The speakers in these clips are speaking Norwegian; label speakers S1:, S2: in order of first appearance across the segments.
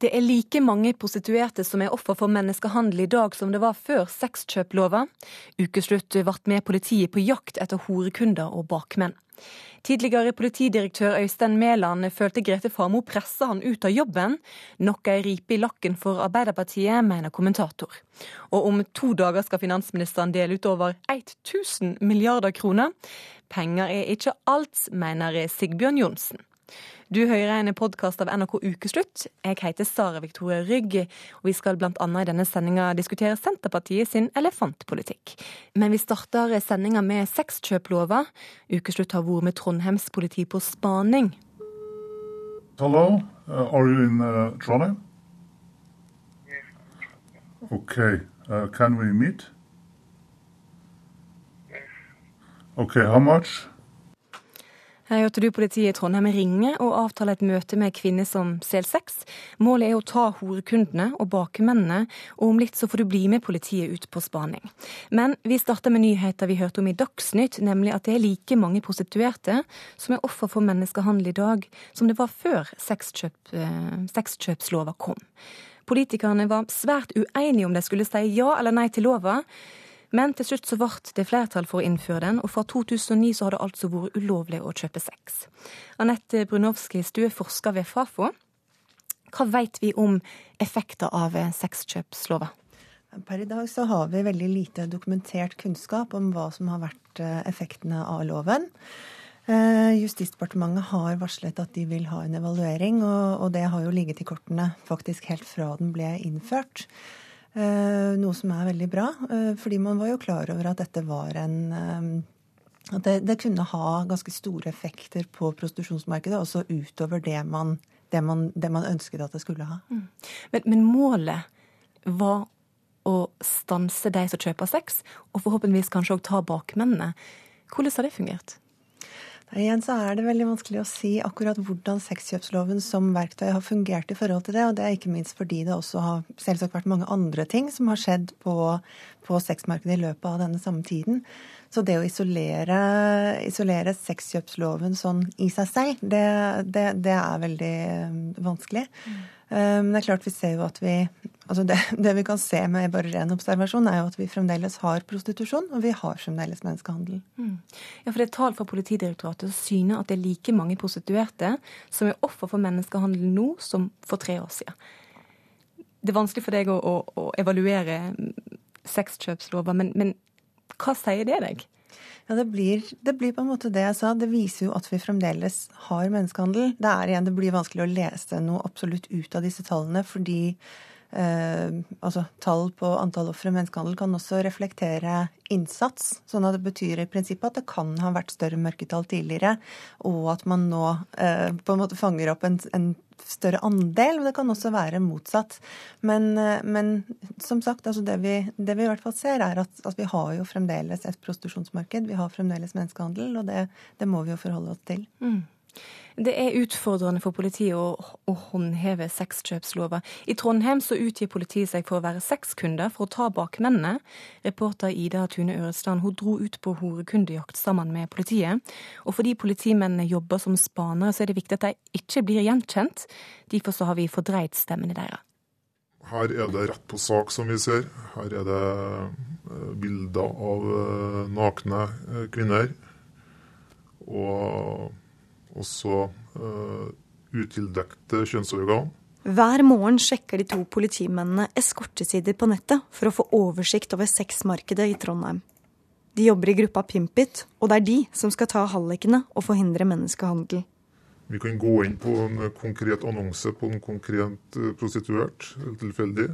S1: Det er like mange prostituerte som er offer for menneskehandel i dag som det var før sexkjøplova. Ukeslutt ble med politiet på jakt etter horekunder og bakmenn. Tidligere politidirektør Øystein Mæland følte Grete Farmo pressa han ut av jobben. Nok ei ripe i lakken for Arbeiderpartiet, mener kommentator. Og om to dager skal finansministeren dele ut over 1000 milliarder kroner. Penger er ikke alt, mener Sigbjørn Johnsen. Du hører en podkast av NRK Ukeslutt. Jeg heter Sara Victoria Rygg, og vi skal bl.a. i denne sendinga diskutere Senterpartiet sin elefantpolitikk. Men vi starter sendinga med sexkjøplova. Ukeslutt har vært med Trondheims politi på spaning.
S2: Hello, uh, are you in uh, Trondheim? Okay, uh, can we? Okay, how much?
S1: Her hørte du politiet i Trondheim ringe og avtale et møte med kvinner som selger sex. Målet er å ta horekundene og bakmennene, og om litt så får du bli med politiet ut på spaning. Men vi starter med nyheter vi hørte om i Dagsnytt, nemlig at det er like mange prostituerte som er offer for menneskehandel i dag, som det var før sexkjøp, eh, sexkjøpslova kom. Politikerne var svært uenige om de skulle si ja eller nei til lova. Men til slutt så ble det flertall for å innføre den, og fra 2009 så har det altså vært ulovlig å kjøpe sex. Anette du er forsker ved Fafo. Hva vet vi om effekter av sexkjøpslova?
S3: Per i dag så har vi veldig lite dokumentert kunnskap om hva som har vært eh, effektene av loven. Eh, Justisdepartementet har varslet at de vil ha en evaluering, og det har jo ligget i kortene faktisk helt fra den ble innført. Eh, noe som er veldig bra, eh, fordi man var jo klar over at dette var en eh, At det, det kunne ha ganske store effekter på prostitusjonsmarkedet, også utover det man, det man, det man ønsket at det skulle ha. Mm.
S1: Men, men målet var å stanse de som kjøper sex, og forhåpentligvis kanskje òg ta bakmennene. Hvordan har det fungert?
S3: Igjen så er det veldig vanskelig å si akkurat hvordan sexkjøpsloven som verktøy har fungert i forhold til det. Og det er ikke minst fordi det også har selvsagt vært mange andre ting som har skjedd på, på sexmarkedet i løpet av denne samme tiden. Så det å isolere, isolere sexkjøpsloven sånn i seg selv, det, det, det er veldig vanskelig. Mm. Men det er klart vi ser jo at vi altså det, det, vi kan se med bare ren observasjon, er jo at vi fremdeles har prostitusjon, og vi har fremdeles menneskehandel. Mm.
S1: Ja, for det er tall fra Politidirektoratet som syner at det er like mange prostituerte som er offer for menneskehandel nå som for tre år siden. Det er vanskelig for deg å, å, å evaluere sexkjøpslover, men, men hva sier det deg?
S3: Ja, det blir, det blir, på en måte det jeg sa. Det viser jo at vi fremdeles har menneskehandel. Det er igjen, det blir vanskelig å lese noe absolutt ut av disse tallene, fordi altså, tall på antall ofre menneskehandel kan også reflektere innsats. Sånn at det betyr i prinsippet at det kan ha vært større mørketall tidligere, og at man nå eh, på en måte fanger opp en, en større andel. Men det kan også være motsatt. Men, eh, men som sagt, altså det, vi, det, vi, i hvert fall ser, er at, at, vi har jo fremdeles et prostitusjonsmarked. Vi har fremdeles menneskehandel, og det, det må vi jo forholde oss til. Mm.
S1: Det er utfordrende for politiet å, å håndheve sexkjøpslova. I Trondheim så utgir politiet seg for å være sexkunder for å ta bakmennene. Reporter Ida Tune Øresland hun dro ut på horekundejakt sammen med politiet. Og fordi politimennene jobber som spanere, så er det viktig at de ikke blir gjenkjent. Derfor så har vi fordreid stemmene deres.
S2: Her er det rett på sak, som vi ser. Her er det eh, bilder av eh, nakne eh, kvinner. Og også uh, utildekte kjønnsorgan.
S4: Hver morgen sjekker de to politimennene eskortesider på nettet for å få oversikt over sexmarkedet i Trondheim. De jobber i gruppa Pimpit, og det er de som skal ta hallikene og forhindre menneskehandel.
S2: Vi kan gå inn på en konkret annonse på en konkret prostituert, prostituert, tilfeldig.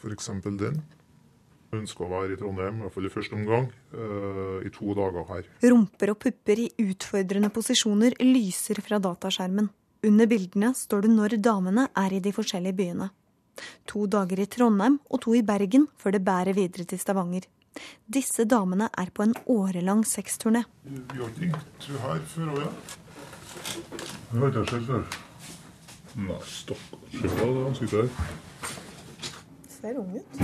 S2: F.eks. den ønsker å være i Trondheim, i hvert fall i første omgang, uh, i to dager her.
S4: Rumper og pupper i utfordrende posisjoner lyser fra dataskjermen. Under bildene står det når damene er i de forskjellige byene. To dager i Trondheim og to i Bergen før det bærer videre til Stavanger. Disse damene er på en årelang sexturné.
S2: Vi har ikke ringt her før òg, ja? Det har ikke skjedd før. Nei, stakkars. Se på det ansiktet her.
S3: Ser ung ut.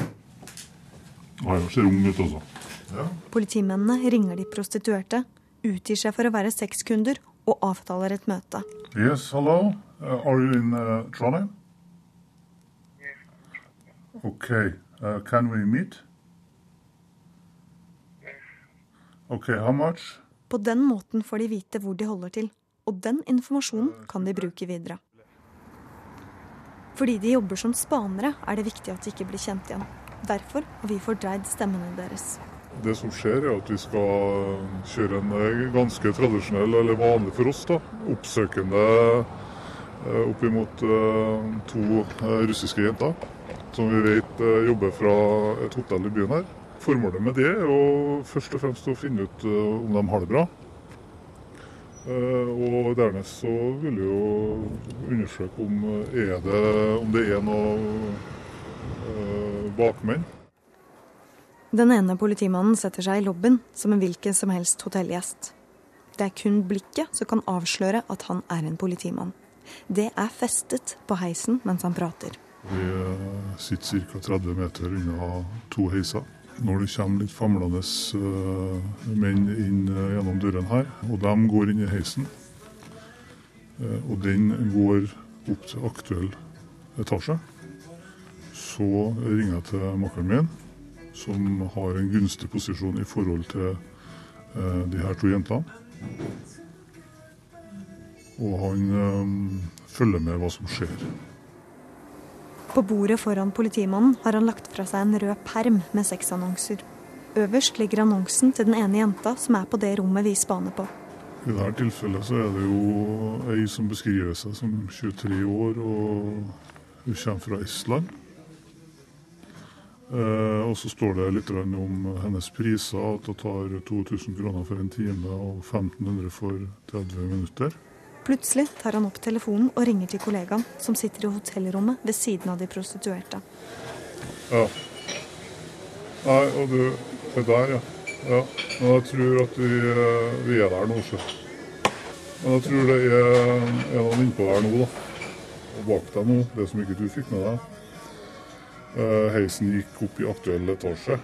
S2: Ja, jeg ser ung ut altså. Ja.
S4: Politimennene ringer de prostituerte, utgir seg for å være sexkunder og avtaler et møte.
S2: Yes, hello. Uh, are you in uh, Trondheim?
S5: Okay, uh, can we meet? Okay, how much?
S4: På den måten får de vite hvor de holder til, og den informasjonen kan de bruke videre. Fordi de jobber som spanere, er det viktig at de ikke blir kjent igjen. Derfor har vi fordreid stemmene deres.
S5: Det som skjer, er at vi skal kjøre en eh, ganske tradisjonell, eller vanlig for oss, da, oppsøkende oppimot opp imot eh, to russiske jenter som vi vet jobber fra et hotell i byen her. Formålet med det er å først og fremst å finne ut om de har det bra. Og dernest så vil vi jo undersøke om, er det, om det er noe bakmenn.
S4: Den ene politimannen setter seg i lobbyen som en hvilken som helst hotellgjest. Det er kun blikket som kan avsløre at han er en politimann. Det er festet på heisen mens han prater.
S5: Vi eh, sitter ca. 30 meter unna to heiser. Når det kommer litt famlende uh, menn inn uh, gjennom døren her, og de går inn i heisen, og den går opp til aktuell etasje, så ringer jeg til makkeren min som har en gunstig posisjon i forhold til eh, de her to jentene. Og han eh, følger med hva som skjer.
S4: På bordet foran politimannen har han lagt fra seg en rød perm med sexannonser. Øverst ligger annonsen til den ene jenta som er på det rommet vi spaner på.
S5: I dette tilfellet så er det jo ei som beskriver seg som 23 år, og hun kommer fra Estland. Eh, og så står det litt om hennes priser, at hun tar 2000 kroner for en time og 1500 for 30 minutter.
S4: Plutselig tar han opp telefonen og ringer til kollegaen, som sitter i hotellrommet ved siden av de prostituerte.
S5: Ja. Nei, og du er der, ja. ja. Men jeg tror at vi, eh, vi er der nå, så. Men jeg tror det er, er noen innpå der nå, da. Og bak deg nå, det som ikke du fikk med deg. Eh, heisen gikk opp i aktuell etasje,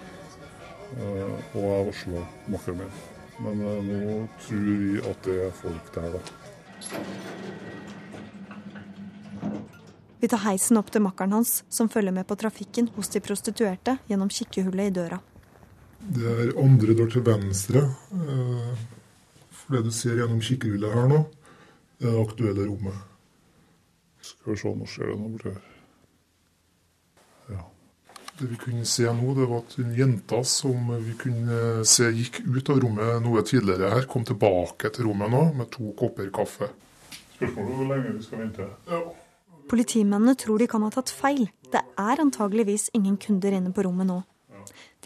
S5: eh, og jeg varsla makkeren min. Men eh, nå tror vi at det er folk der, da.
S4: Vi tar heisen opp til makkeren hans, som følger med på trafikken hos de prostituerte gjennom kikkehullet i døra.
S2: Det er andre dør til venstre. For det du ser gjennom kikkehullet her nå, det er det aktuelle rommet.
S5: Skal vi se, nå skjer det noe borti her.
S2: Det vi kunne se nå, det var at en jenta som vi kunne se gikk ut av rommet noe tidligere her, kom tilbake til rommet nå med to kopper kaffe.
S5: Spørsmålet hvor lenge vi skal vente. Ja.
S4: Politimennene tror de kan ha tatt feil. Det er antageligvis ingen kunder inne på rommet nå.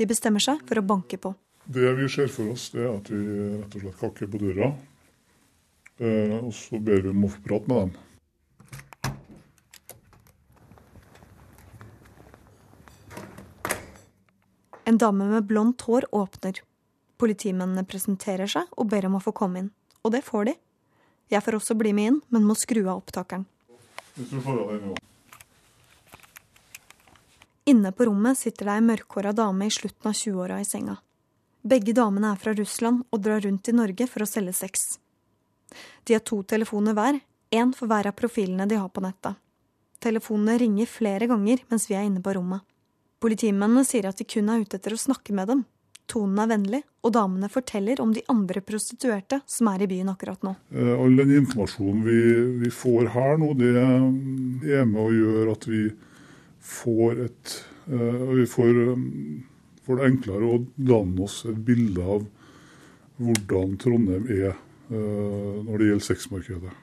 S4: De bestemmer seg for å banke på.
S5: Det vi ser for oss, det er at vi rett og slett kakker på døra. Eh, og så ber vi om å få prate med dem.
S4: En dame med blondt hår åpner. Politimennene presenterer seg og ber om å få komme inn. Og det får de. Jeg får også bli med inn, men må skru av opptakeren. Inne på rommet sitter det ei mørkhåra dame i slutten av 20-åra i senga. Begge damene er fra Russland og drar rundt i Norge for å selge sex. De har to telefoner hver, én for hver av profilene de har på nettet. Telefonene ringer flere ganger mens vi er inne på rommet. Politimennene sier at de kun er ute etter å snakke med dem. Tonen er vennlig, og damene forteller om de andre prostituerte som er i byen akkurat nå.
S5: Eh, all den informasjonen vi, vi får her nå, det er med å gjøre at vi får et uh, Vi får, um, får, det enklere å danne oss et bilde av hvordan Trondheim er uh, når det gjelder sexmarkedet.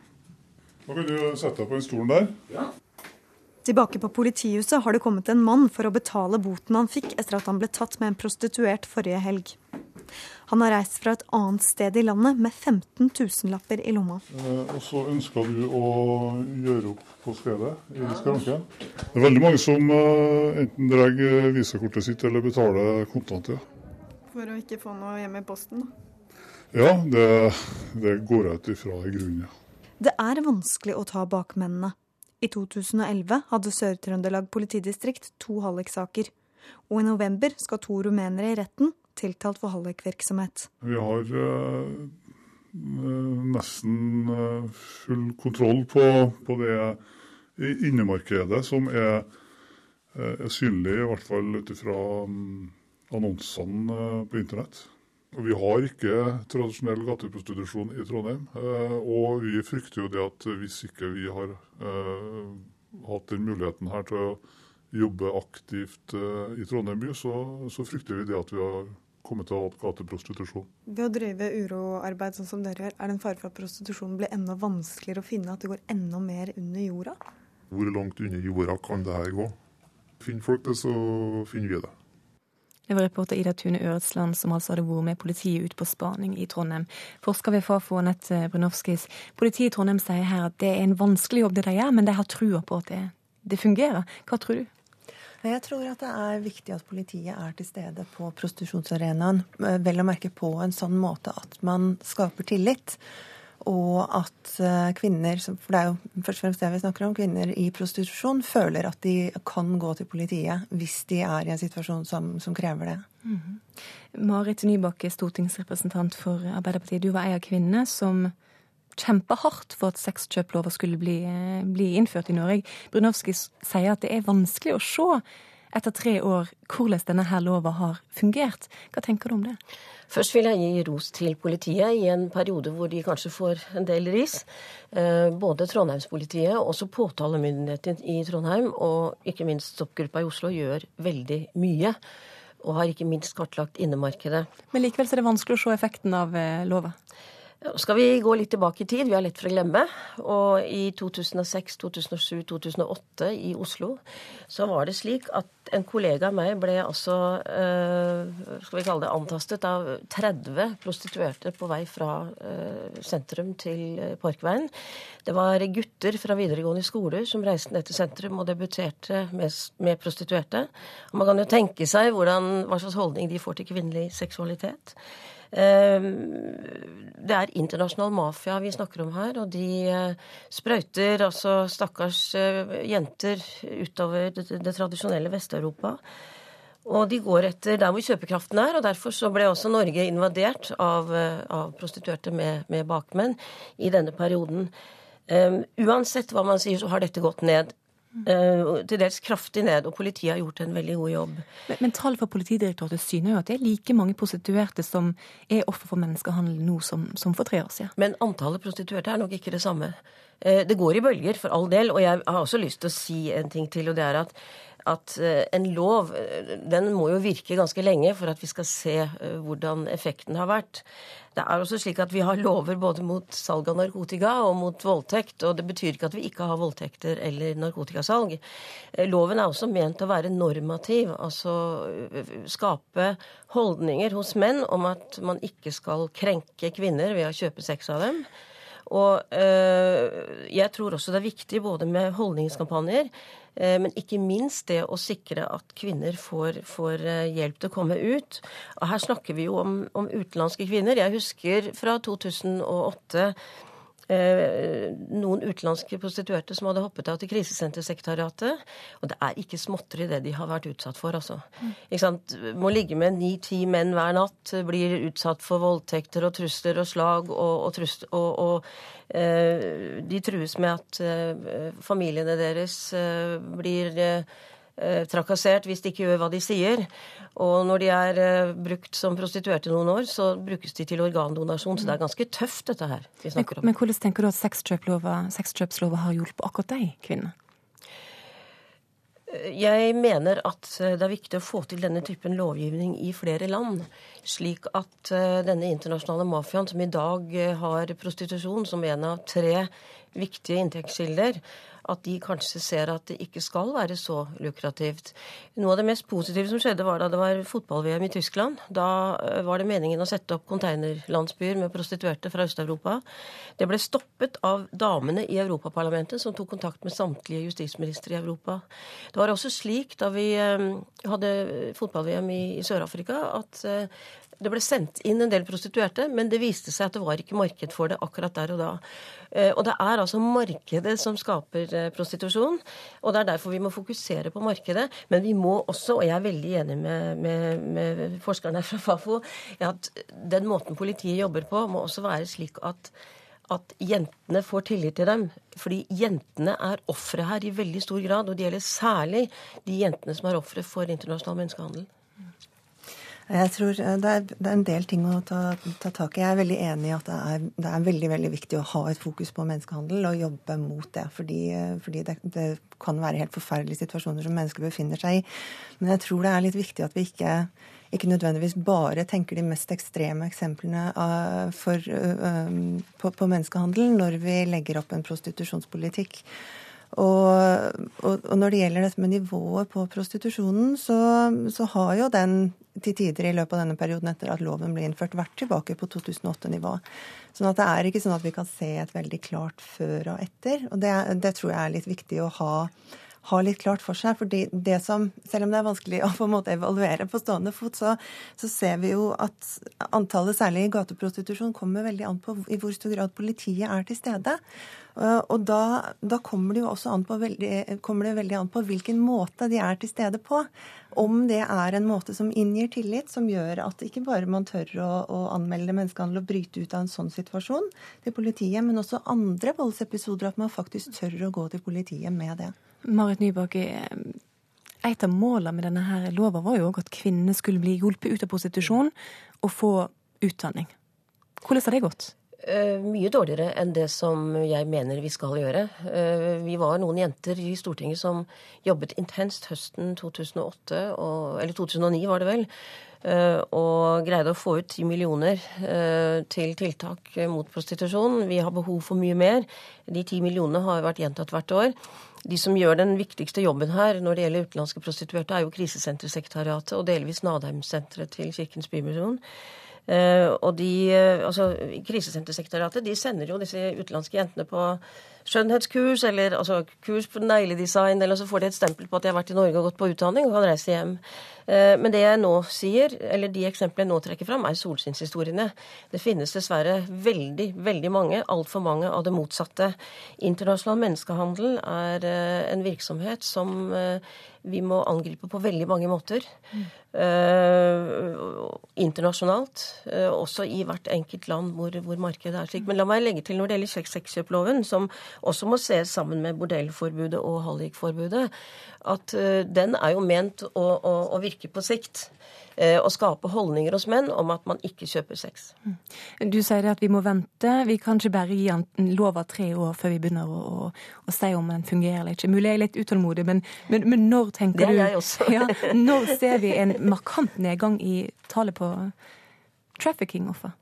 S5: Nå kan du sette deg på den stolen der. Ja.
S4: Tilbake på politihuset har det kommet en mann for å betale boten han fikk etter at han ble tatt med en prostituert forrige helg. Han har reist fra et annet sted i landet med 15 000-lapper i lomma.
S5: Eh, og så ønska du å gjøre opp på stedet i skranken. Det er veldig mange som eh, enten drar visakortet sitt eller betaler kontant. Ja.
S4: For å ikke få noe hjemme i posten?
S5: Ja, det, det går jeg ut ifra i grunnen. Ja.
S4: Det er vanskelig å ta bakmennene. I 2011 hadde Sør-Trøndelag politidistrikt to halliksaker. Og i november skal to rumenere i retten, tiltalt for hallikvirksomhet.
S5: Vi har uh, nesten uh, full kontroll på, på det innemarkedet som er er synlig, i hvert fall ut ifra mm, annonsene på internett. Vi har ikke tradisjonell gateprostitusjon i Trondheim. Og vi frykter jo det at hvis ikke vi har hatt den muligheten her til å jobbe aktivt i Trondheim by, så, så frykter vi det at vi har kommet til å ha gateprostitusjon.
S4: Ved å drive uroarbeid sånn som dere gjør, er det en fare for at prostitusjonen blir enda vanskeligere å finne? At det går enda mer under jorda?
S2: Hvor langt under jorda kan det her gå? Finner folk det, så finner vi det.
S1: Det var reporter Ida Tune Øretsland som altså hadde vært med politiet ut på spaning i Trondheim. Forsker ved Fafo, Anette Brunovskis. Politiet i Trondheim sier her at det er en vanskelig jobb det de gjør, men de har trua på at det, det fungerer. Hva tror du?
S3: Jeg tror at det er viktig at politiet er til stede på prostitusjonsarenaen. Eh, vel å merke på en sånn måte at man skaper tillit. Og at eh, kvinner, for det er jo først og fremst det vi snakker om, kvinner i prostitusjon føler at de kan gå til politiet hvis de er i en situasjon som, som krever det. Mm.
S1: Marit Nybakke, stortingsrepresentant for Arbeiderpartiet. Du var ei av kvinnene som kjempa hardt for at sexkjøplova skulle bli, eh, bli, innført i Norge. Brunovskij sier at det er vanskelig å se etter tre år hvordan denne her lova har fungert. Hva tenker du om det?
S6: Først vil jeg gi ros til politiet i en periode hvor de kanskje får en del ris. Eh, både Trondheimspolitiet og også påtalemyndigheten i Trondheim og ikke minst stoppgruppa i Oslo gjør veldig mye. Og har ikke minst kartlagt innemarkedet.
S1: Men likevel er det vanskelig å se effekten av eh, lova?
S6: Skal vi gå litt tilbake i tid? Vi har lett for å glemme. Og i 2006, 2007, 2008 i Oslo så var det slik at en kollega av meg ble altså eh, skal vi kalle det antastet av 30 prostituerte på vei fra eh, sentrum til eh, Parkveien. Det var gutter fra videregående skoler som reiste ned til sentrum og debuterte med, med prostituerte. Og man kan jo tenke seg hvordan, hva slags holdning de får til kvinnelig seksualitet. Ehm, det er internasjonal mafia vi snakker om her, og de eh, sprøyter altså stakkars eh, jenter utover det, det tradisjonelle Vest-Europa. Og de går etter der hvor kjøpekraften er, og derfor så ble også Norge invadert av, eh, av prostituerte med, med, bakmenn i denne perioden. Um, uansett hva man sier, så har dette gått ned. Uh, til dels kraftig ned, og politiet har gjort en veldig god jobb.
S1: Men, men tall fra Politidirektoratet syner jo at det er like mange prostituerte som er offer for menneskehandel nå som, som, for tre år siden.
S6: Men antallet prostituerte er nok ikke det samme. Uh, det går i bølger, for all del. Og jeg har også lyst til å si en ting til, og det er at at uh, en lov den må jo virke ganske lenge for at vi skal se hvordan effekten har vært. Det er også slik at Vi har lover både mot salg av narkotika og mot voldtekt. og Det betyr ikke at vi ikke har voldtekter eller narkotikasalg. Eh, loven er også ment å være normativ, altså eh, skape holdninger hos menn om at man ikke skal krenke kvinner ved å kjøpe sex av dem. Og øh, jeg tror også det er viktig både med holdningskampanjer Eh, men ikke minst det å sikre at kvinner får, får, eh, hjelp til å komme ut. Og her snakker vi jo om, om utenlandske kvinner. Jeg husker fra 2008 Eh, noen utenlandske prostituerte som hadde hoppet av til Krisesentersekretariatet. Og det er ikke småtteri det de har vært utsatt for, altså. Mm. Må ligge med ni-ti menn hver natt, blir utsatt for voldtekter og trusler og slag, og, og, trusler, og, og eh, de trues med at eh, familiene deres eh, blir eh, Eh, trakassert hvis de ikke gjør hva de sier. Og når de er eh, brukt som prostituerte noen år, så brukes de til organdonasjon. Så det er ganske tøft, dette her vi
S1: snakker om. Men, men hvordan tenker du at sexkjøpslova har hjulpet akkurat de kvinnene?
S6: Jeg mener at eh, det er viktig å få til denne typen lovgivning i flere land. Slik at denne internasjonale mafiaen, som i dag har prostitusjon som en av tre viktige inntektskilder, at de kanskje ser at det ikke skal være så lukrativt. Noe av det mest positive som skjedde, var da det var fotball-VM i Tyskland. Da eh, var det meningen å sette opp konteinerlandsbyer med prostituerte fra Øst-Europa. Det ble stoppet av damene i Europaparlamentet, som tok kontakt med samtlige justisministre i Europa. Det var også slik da vi eh, hadde fotball-VM i Sør-Afrika, at eh, det ble sendt inn en del prostituerte, men det viste seg at det var ikke marked for det akkurat der og da. Eh, og det er altså markedet som skaper eh, prostitusjon, og det er derfor vi må fokusere på markedet. Men vi må også, og jeg er veldig enig med, med, med forskerne fra Fafo, at den måten politiet jobber på, må også være slik at at jentene får tillit til dem. Fordi jentene er ofre her i veldig stor grad, og det gjelder særlig de jentene som er ofre for internasjonal menneskehandel.
S3: Jeg tror eh, det er, det er, en del ting å ta, ta, tak i. Jeg er veldig enig i at det er, det er, veldig veldig viktig å ha et fokus på menneskehandel og jobbe mot det. Fordi, eh, fordi det, det, kan være helt forferdelige situasjoner som mennesker befinner seg i. Men jeg tror det er litt viktig at vi ikke, ikke nødvendigvis bare tenker de mest ekstreme eksemplene uh, for, uh, på, på menneskehandel når vi legger opp en prostitusjonspolitikk. Og, og, og, når det gjelder dette med nivået på prostitusjonen, så, så, har jo den til tider i løpet av denne perioden etter at loven ble innført, vært tilbake på 2008-nivå. Sånn at det er ikke sånn at vi kan se et veldig klart før og etter. Og det, det tror jeg er litt viktig å ha ha litt klart for seg. fordi det som, Selv om det er vanskelig å på en måte evaluere på stående fot, så, så ser vi jo at antallet, særlig i gateprostitusjon, kommer veldig an på i hvor stor grad politiet er til stede. Og da, da kommer, det jo også an på veldig, det veldig an på hvilken måte de er til stede på. Om det er en måte som inngir tillit, som gjør at ikke bare man tør å, å anmelde menneskehandel og bryte ut av en sånn situasjon til politiet, men også andre voldsepisoder, at man faktisk tør å gå til politiet med det.
S1: Marit Nybakk, eh, et av målene med denne her lova var jo at kvinnene skulle bli hjulpet ut av prostitusjon og få utdanning. Hvordan har det gått?
S6: Uh, mye dårligere enn det som jeg mener vi skal gjøre. Uh, vi var noen jenter i Stortinget som jobbet intenst høsten 2008, og, eller 2009 var det vel, og greide å få ut 10 millioner til tiltak mot prostitusjon. Vi har behov for mye mer. De 10 millionene har vært gjentatt hvert år. De som gjør den viktigste jobben her når det gjelder utenlandske prostituerte, er jo Krisesentersekretariatet og delvis Nadheimsenteret til Kirkens Bymisjon. Uh, og de, uh, altså Krisesentersekretariatet de sender jo disse utenlandske jentene på skjønnhetskurs eller altså kurs på negledesign, eller så får de et stempel på at de har vært i Norge og gått på utdanning og kan reise hjem. Uh, men det jeg nå sier, eller de eksemplene jeg nå trekker fram, er solskinnshistoriene. Det finnes dessverre veldig, veldig mange, altfor mange av det motsatte. Internasjonal menneskehandel er en virksomhet som vi må angripe på veldig mange måter. Mm. Internasjonalt, uh, også i hvert enkelt land hvor, hvor, markedet er slik. Men la meg legge til når det gjelder sexkjøploven, som også må ses sammen med bordellforbudet og hallikforbudet, at uh, den er jo ment å, å, å virke på sikt. Eh, å skape holdninger hos menn om at man ikke kjøper sex. Mm.
S1: Du sier at vi må vente. Vi kan ikke bare gi en lov av tre år før vi begynner å, å, å, si om den fungerer eller ikke. Mulig jeg er litt utålmodig, men, men, men når tenker
S6: du
S1: Det
S6: er jeg også.
S1: ja, når ser vi en markant nedgang i tallet på trafficking-offer?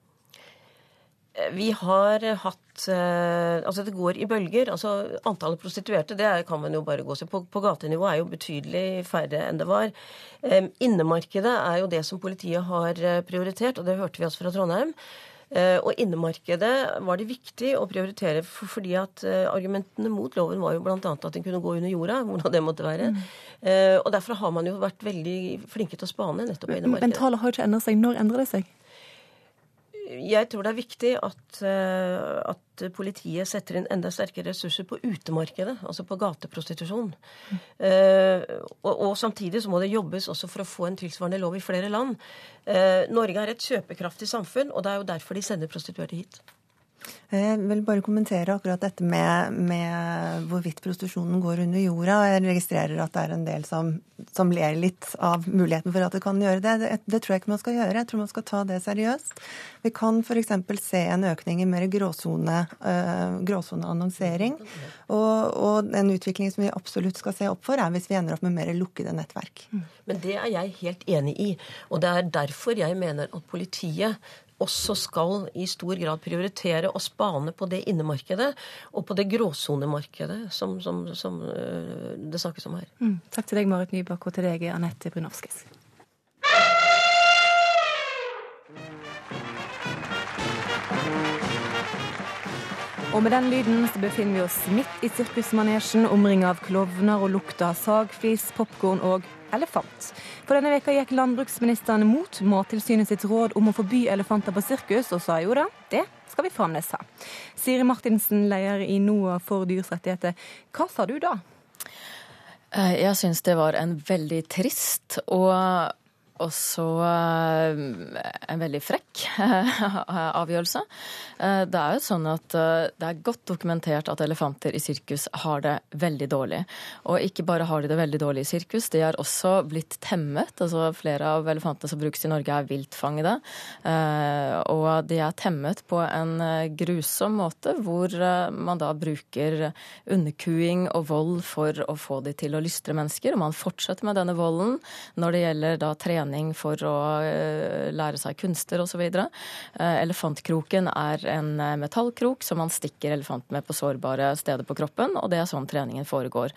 S6: Vi har hatt eh, Altså, det går i bølger. Altså, Antallet prostituerte det kan man jo bare gå seg på. På gatenivå er jo betydelig færre enn det var. Innemarkedet er jo det som politiet har eh, prioritert, og det hørte vi også fra Trondheim. Eh, og innemarkedet var det viktig å prioritere fordi at argumentene mot loven var jo bl.a. at den kunne gå under jorda, hvordan det måtte være. Mm. Og derfor har man jo vært veldig flinke til å spane nettopp innemarkedet.
S1: Men tallet har ikke endret seg. Når endrer det seg?
S6: Jeg tror det er viktig at, eh, at, politiet setter inn enda sterkere ressurser på utemarkedet, altså på gateprostitusjon. Mm. Uh, og, og, samtidig så må det jobbes også for å få en tilsvarende lov i flere land. Uh, Norge er et kjøpekraftig samfunn, og det er jo derfor de sender prostituerte hit.
S3: Jeg vil bare kommentere akkurat dette med, med, hvorvidt prostitusjonen går under jorda. Jeg registrerer at det er en del som, som ler litt av muligheten for at det kan gjøre det. det. det. tror jeg ikke man skal gjøre. Jeg tror man skal ta det seriøst. Vi kan f.eks. se en økning i mer uh, gråsoneannonsering. Og, og, en utvikling som vi absolutt skal se opp for, er hvis vi ender opp med mer lukkede nettverk.
S6: Men det er jeg helt enig i. Og det er derfor jeg mener at politiet også skal i stor grad prioritere å spane på det innemarkedet og på det gråsonemarkedet som, som, som uh, det snakkes om her.
S1: Mm. Takk til deg, Marit Nybakk, og til deg, Anette Brunovskis. Og med den lyden så befinner vi oss midt i sirkusmanesjen, omringet av klovner og lukta av sagflis, popkorn og elefant. For denne veka gikk landbruksministeren mot Mattilsynet sitt råd om å forby elefanter på sirkus, og sa jo da, det skal vi fremdeles ha. Siri Martinsen, leder i NOA for dyrs rettigheter. Hva sa du da?
S7: Eh, jeg syns det var en veldig trist og også en veldig frekk avgjørelse. Det er jo sånn at det er godt dokumentert at elefanter i sirkus har det veldig dårlig. Og ikke bare har de det veldig dårlig i sirkus, de er også blitt temmet. Altså flere av elefantene som brukes i Norge er viltfangede. Og de er temmet på en grusom måte, hvor man da bruker underkuing og vold for å få de til å lystre mennesker. Og man fortsetter med denne volden når det gjelder da trening for å eh, lære seg kunster osv. Eh, elefantkroken er en eh, metallkrok som man stikker elefanten med på sårbare steder på kroppen, og det er sånn treningen foregår.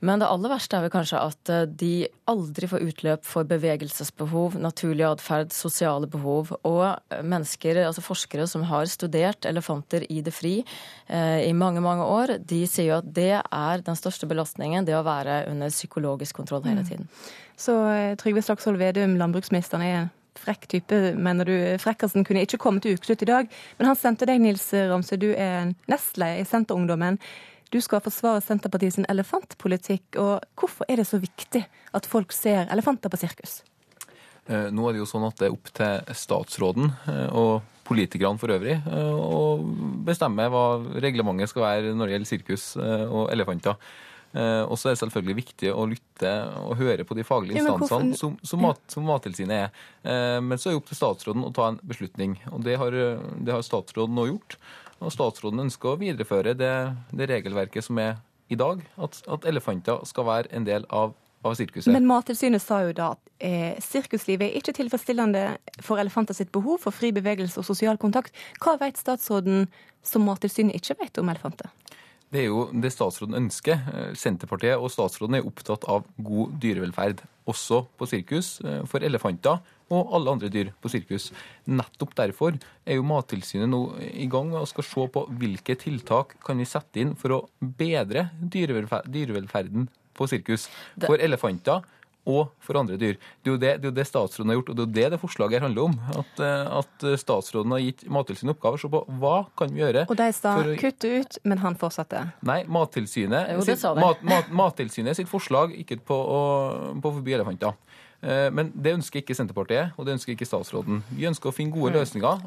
S7: Men det aller verste er vel kanskje at de aldri får utløp for bevegelsesbehov, naturlig atferd, sosiale behov. Og mennesker, altså forskere som har studert elefanter i det fri eh, i mange, mange år, de sier jo at det er den største belastningen, det å være under psykologisk kontroll hele mm. tiden. Mm.
S1: Så eh, Trygve Slagsvold Vedum, landbruksministeren, er frekk type, mener du. Frekkasen kunne ikke komme til ukeslutt i dag, men han sendte deg, Nils Ramsø, du er nestleder i Senterungdommen. Du skal forsvare Senterpartiet sin elefantpolitikk, og hvorfor er det så viktig at folk ser elefanter på sirkus?
S8: Eh, nå er det jo sånn at det er opp til statsråden eh, og politikerne for øvrig å bestemme hva reglementet skal være når det gjelder sirkus og elefanter. Eh, og så er det selvfølgelig viktig å lytte og høre på de faglige instansene, som, som, mat, som, Mattilsynet er. Eh, men så er det opp til statsråden å ta en beslutning. Og det har, det har statsråden nå gjort. Og statsråden ønsker å videreføre det, det regelverket som er i dag, at, at, elefanter skal være en del av, av sirkuset.
S1: Men Mattilsynet sa jo da at eh, sirkuslivet er ikke tilfredsstillende for elefanter sitt behov for fri bevegelse og sosial kontakt. Hva vet statsråden som Mattilsynet ikke vet om elefanter?
S8: Det er jo det statsråden ønsker. Eh, Senterpartiet og statsråden er opptatt av god dyrevelferd, også på sirkus, eh, for elefanter og alle andre dyr på sirkus. Nettopp derfor er jo Mattilsynet nå i gang og skal se på hvilke tiltak kan vi sette inn for å bedre dyrevelferden på sirkus. For elefanter og for andre dyr. Det er jo det, det, er det statsråden har gjort, og det er jo det det forslaget her handler om. At, eh, at statsråden har gitt Mattilsynet oppgaver. Se på hva kan vi gjøre
S1: Og de sa å... kutte ut, men han fortsatte?
S8: Nei, Mattilsynet, jo, sitt, mat, mat, Mattilsynet sitt forslag gikk på å, på å forby elefanter. Eh, men det ønsker ikke Senterpartiet, og det ønsker ikke statsråden. Vi ønsker å finne gode mm. løsninger,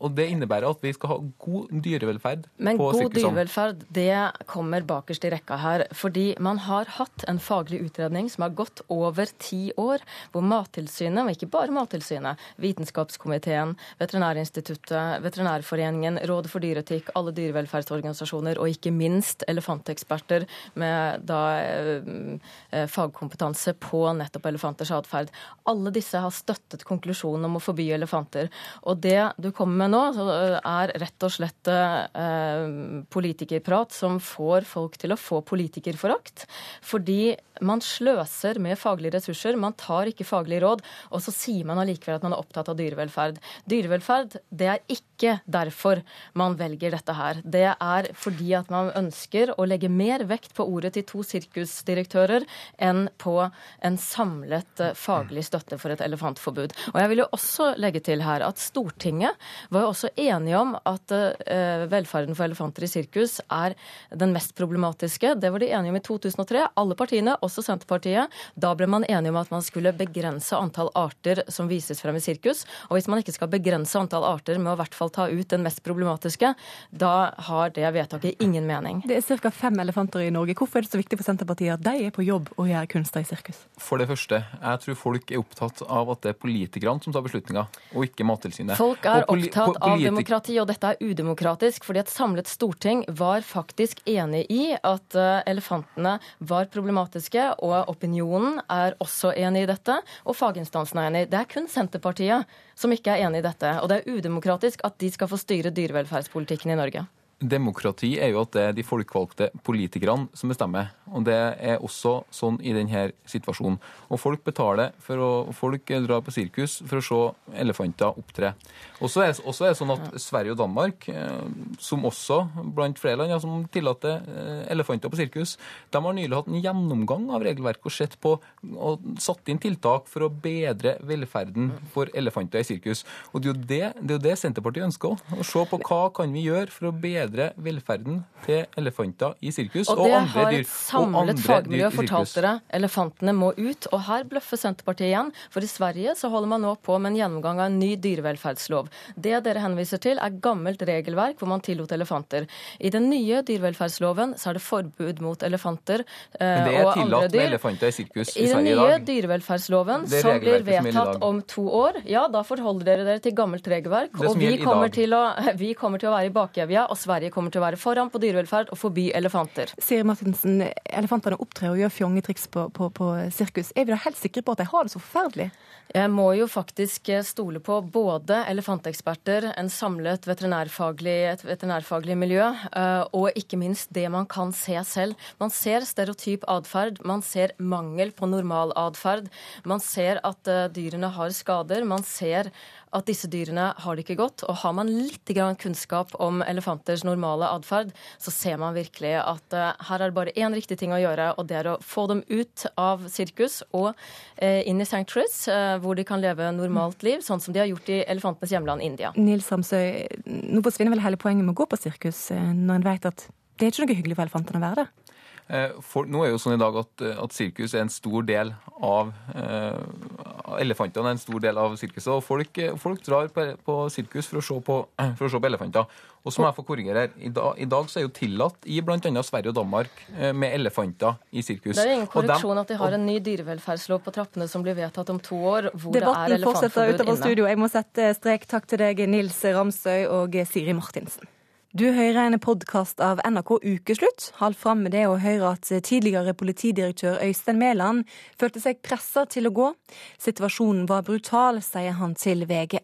S8: og det innebærer at vi skal ha god dyrevelferd
S7: Men
S8: på
S7: god dyrevelferd, det kommer bakerst i rekka her. Fordi man har hatt en faglig utredning som har gått over ti år, hvor Mattilsynet, og ikke bare Mattilsynet, Vitenskapskomiteen, Veterinærinstituttet, Veterinærforeningen, Rådet for dyreetikk, alle dyrevelferdsorganisasjoner og ikke minst elefanteksperter med da eh, fagkompetanse på nettopp elefanters atferd atferd. Alle disse har støttet konklusjonen om å forby elefanter. Og det du kommer med nå, er rett og slett eh, politikerprat som får folk til å få politikerforakt. Fordi man sløser med faglige ressurser, man tar ikke faglige råd, og så sier man allikevel at man er opptatt av dyrevelferd. Dyrevelferd, det er ikke derfor man velger dette her. Det er fordi at man ønsker å legge mer vekt på ordet til to sirkusdirektører enn på en samlet eh, faglig støtte for et elefantforbud. Og jeg vil jo også legge til her at Stortinget var jo også enige om at uh, velferden for elefanter i sirkus er den mest problematiske. Det var de enige om i 2003, alle partiene, også Senterpartiet. Da ble man enige om at man skulle begrense antall arter som vises frem i sirkus. Og hvis man ikke skal begrense antall arter med å i hvert fall ta ut den mest problematiske, da har det vedtaket ingen mening.
S1: Det er ca. fem elefanter i Norge. Hvorfor er det så viktig for Senterpartiet at de er på jobb og gjør kunster i sirkus?
S8: For det første, jeg tror folk er opptatt av at det er politikerne som tar beslutninger, og ikke Mattilsynet.
S7: Folk er opptatt av demokrati, og dette er udemokratisk, fordi et samlet storting var faktisk enig i at eh, elefantene var problematiske, og opinionen er også enig i dette, og faginstansene er enig. Det er kun Senterpartiet som ikke er enig i dette, og det er udemokratisk at de skal få styre dyrevelferdspolitikken i Norge.
S8: Demokrati er jo at det er de folkevalgte politikerne som bestemmer. Og det er også sånn i denne situasjonen. Og folk betaler for å Folk drar på sirkus for å se elefanter opptre. Og så er, det sånn at Sverige og Danmark, eh, som også blant flere land ja, som tillater eh, elefanter på sirkus, de har nylig hatt en gjennomgang av regelverket og sett på og satt inn tiltak for å bedre velferden for elefanter i sirkus. Og det er jo det, det, er jo det Senterpartiet ønsker òg. Å se på hva kan vi gjøre for å bedre bedre velferden til elefanter i sirkus og,
S7: og
S8: andre dyr. Og
S7: det har et samlet fagmiljø fortalt dere. Elefantene må ut. Og her bløffer Senterpartiet igjen. For i Sverige så holder man nå på med en gjennomgang av en ny dyrevelferdslov. Det dere henviser til, er gammelt regelverk hvor man tillot elefanter. I den nye dyrevelferdsloven så er det forbud mot elefanter og andre dyr.
S8: Men det er tillatt med elefanter i sirkus i,
S7: I
S8: Sverige
S7: i dag. I den nye dyrevelferdsloven, som blir vedtatt om to år, ja, da forholder dere dere til gammelt regelverk. Og vi kommer, å, vi kommer, til å, være i bakevja, og Sverige kommer til å være foran på dyrevelferd og forby elefanter.
S1: Siri Martinsen, elefantene opptrer og gjør fjongetriks på, på, på sirkus. Er vi da helt sikre på at de har det så forferdelig?
S7: Jeg må jo faktisk stole på både elefanteksperter, en samlet veterinærfaglig, et veterinærfaglig miljø, eh, og ikke minst det man kan se selv. Man ser stereotyp atferd, man ser mangel på normal atferd. Man ser at eh, dyrene har skader. Man ser at disse dyrene har det ikke godt. Og har man litt kunnskap om elefanters normale atferd, så ser man virkelig at uh, her er det bare én riktig ting å gjøre, og det er å få dem ut av sirkus og uh, inn i sanctuaries, uh, hvor de kan leve normalt liv, sånn som de har gjort i elefantenes hjemland India.
S1: Nils Samsøy, nå forsvinner vel hele poenget med å gå på sirkus, når en vet at det er ikke noe hyggelig for elefantene å være der?
S8: Eh, for, nå er jo sånn i dag at, eh, at sirkus er en stor del av eh, Elefantene er en stor del av sirkuset. og Folk, eh, folk drar på, på, sirkus for å, se på, for å se på elefanter. Og så må jeg få korrigere her. I dag, I dag så er jo tillatt i bl.a. Sverige og Danmark med elefanter i sirkus.
S7: Det er ingen korreksjon at de har en ny dyrevelferdslov på trappene som blir vedtatt om to år, hvor
S1: Debatten
S7: det er elefantforbud
S1: inne. Utover studio. Jeg må sette strek. Takk til deg, Nils Ramsøy og Siri Martinsen. Du hører en podkast av NRK Ukeslutt. Hold fram med det å høre at tidligere politidirektør Øystein Mæland følte seg pressa til å gå. Situasjonen var brutal, sier han til VG.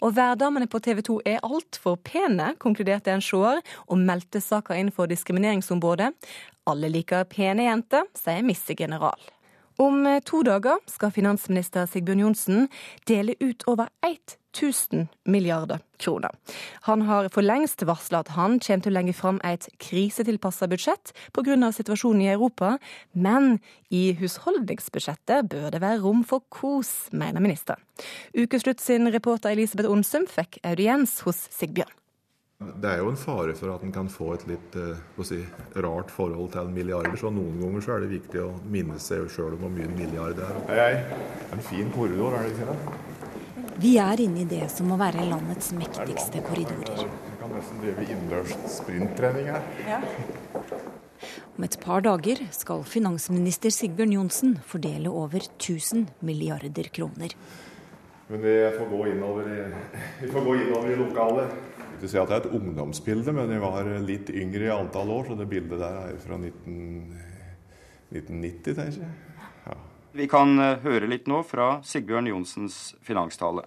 S1: Og værdamene på TV 2 er altfor pene, konkluderte en seer, og meldte saka inn for Diskrimineringsombudet. Alle liker pene jenter, sier missegeneral. General. Om to dager skal finansminister Sigbjørn Johnsen dele ut over 1000 milliarder kroner. Han har for lengst varsla at han kommer til å legge fram et krisetilpassa budsjett pga. situasjonen i Europa, men i husholdningsbudsjettet bør det være rom for kos, mener ministeren. Ukeslutt sin reporter Elisabeth Onsum fikk audiens hos Sigbjørn.
S9: Det er jo en fare for at en kan få et litt eh, si, rart forhold til milliarder. Så noen ganger så er det viktig å minne seg sjøl om hvor mye en milliard er.
S10: Hei, hei. En fin korridor, er det ikke det?
S11: Vi er inne i det som må være landets mektigste korridorer.
S10: Vi kan nesten drive innendørs sprinttrening her. Ja.
S11: Om et par dager skal finansminister Sigbjørn Johnsen fordele over 1000 milliarder kroner.
S10: Men vi får gå innover i, vi får gå innover i lokalet. Ikke si at det er et ungdomsbilde, men jeg var litt yngre i antall år, så det bildet der er fra 19, 1990, tenker jeg.
S12: Vi kan eh, høre litt nå fra Sigbjørn Johnsens finanstale.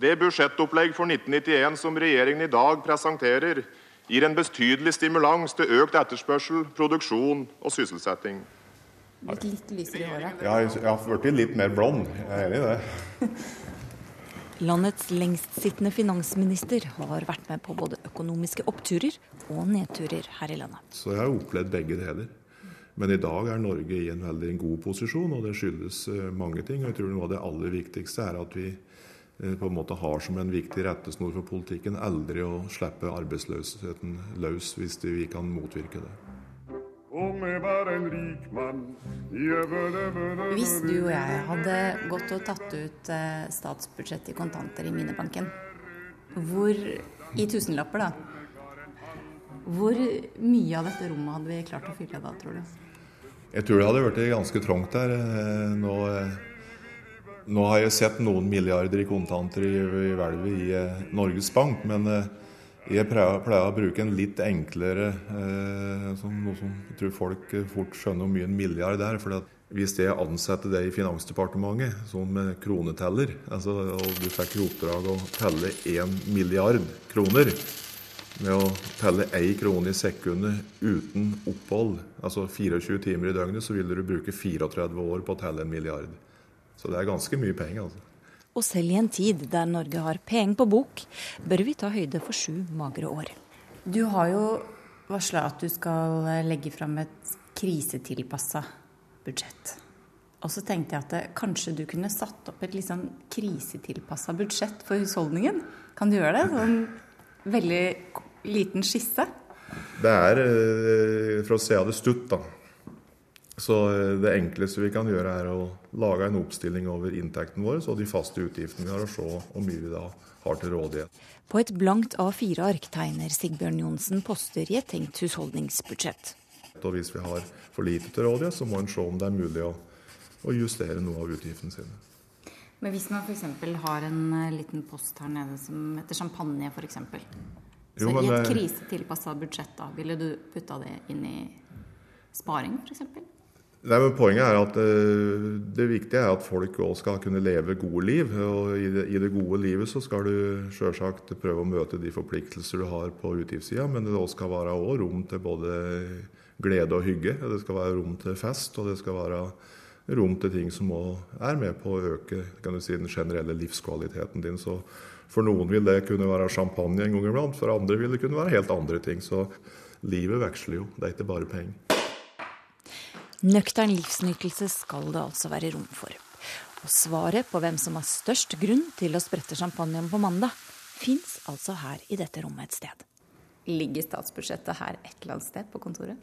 S13: Det budsjettopplegg for 1991 som regjeringen i dag presenterer, gir en betydelig stimulans til økt etterspørsel, produksjon og sysselsetting.
S11: Litt, litt lysere i håret?
S10: Ja, jeg har blitt litt mer blond. Jeg er enig i det.
S11: Landets lengstsittende finansminister har vært med på både økonomiske oppturer og nedturer her i landet.
S9: Så jeg har opplevd begge deler. Men i dag er Norge i en veldig god posisjon, og det skyldes eh, mange ting. og jeg tror Noe av det aller viktigste er at vi eh, på en måte har som en viktig rettesnor for politikken aldri å slippe arbeidsløsheten løs hvis vi kan motvirke det.
S11: Hvis du og jeg hadde gått og tatt ut statsbudsjettet i kontanter i minibanken, hvor i tusenlapper, da, hvor mye av dette rommet hadde vi klart å fylle da, tror du?
S9: Jeg tror det hadde blitt ganske trangt der. Eh, nå, eh, nå, har jeg sett noen milliarder i kontanter i, hvelvet i eh, Norges Bank, men jeg pleier, å bruke en litt enklere som, noe som jeg tror folk fort skjønner mye en milliard er. for hvis jeg ansetter det i Finansdepartementet som kroneteller, altså, og du fikk i oppdrag å telle én milliard kroner, med å telle én krone i sekundet uten opphold, altså 24 timer i døgnet, så ville du bruke 34 år på å telle en milliard. Så det er ganske mye penger. altså.
S11: Og selv i en tid der Norge har penger på bok, bør vi ta høyde for sju magre år. Du har jo varsla at du skal legge fram et krisetilpassa budsjett. Og så tenkte jeg at kanskje du kunne satt opp et litt sånn krisetilpassa budsjett for husholdningen. Kan du gjøre det? Sånn veldig liten skisse?
S9: Det er, eh, for å se det stutt, da Så eh, det enkleste vi kan gjøre, er å lage en oppstilling over inntekten vår og de faste utgiftene vi har, og se hvor mye vi da har til rådighet.
S11: På et blankt A4-ark tegner Sigbjørn Johnsen poster i et tenkt husholdningsbudsjett.
S9: Og hvis vi har for lite til rådighet, så må en se om det er mulig å, å justere noe av utgiftene sine.
S11: Men hvis man f.eks. har en eh, liten post her nede som heter champagne, f.eks. Så jo, i et krisetilpassa budsjett, da, ville du putta det inn i sparing, f.eks.?
S9: Nei, men Poenget er at uh, det viktige er at folk òg skal kunne leve gode liv. og i det, i det, gode livet så skal du selvsagt prøve å møte de forpliktelser du har på utgiftssida, men det skal være òg rom til både glede og hygge. Det skal være rom til fest, og det skal være rom til ting som òg er med på å øke si, den generelle livskvaliteten din. Så for noen vil det kunne være champagne en gang iblant, for andre vil det kunne være helt andre ting. Så livet veksler jo, det er ikke bare penger.
S11: Nøktern livsnytelse skal det altså være rom for. Og svaret på hvem som har størst grunn til å sprette champagnen på mandag, fins altså her i dette rommet et sted. Ligger statsbudsjettet her et eller annet sted på kontoret?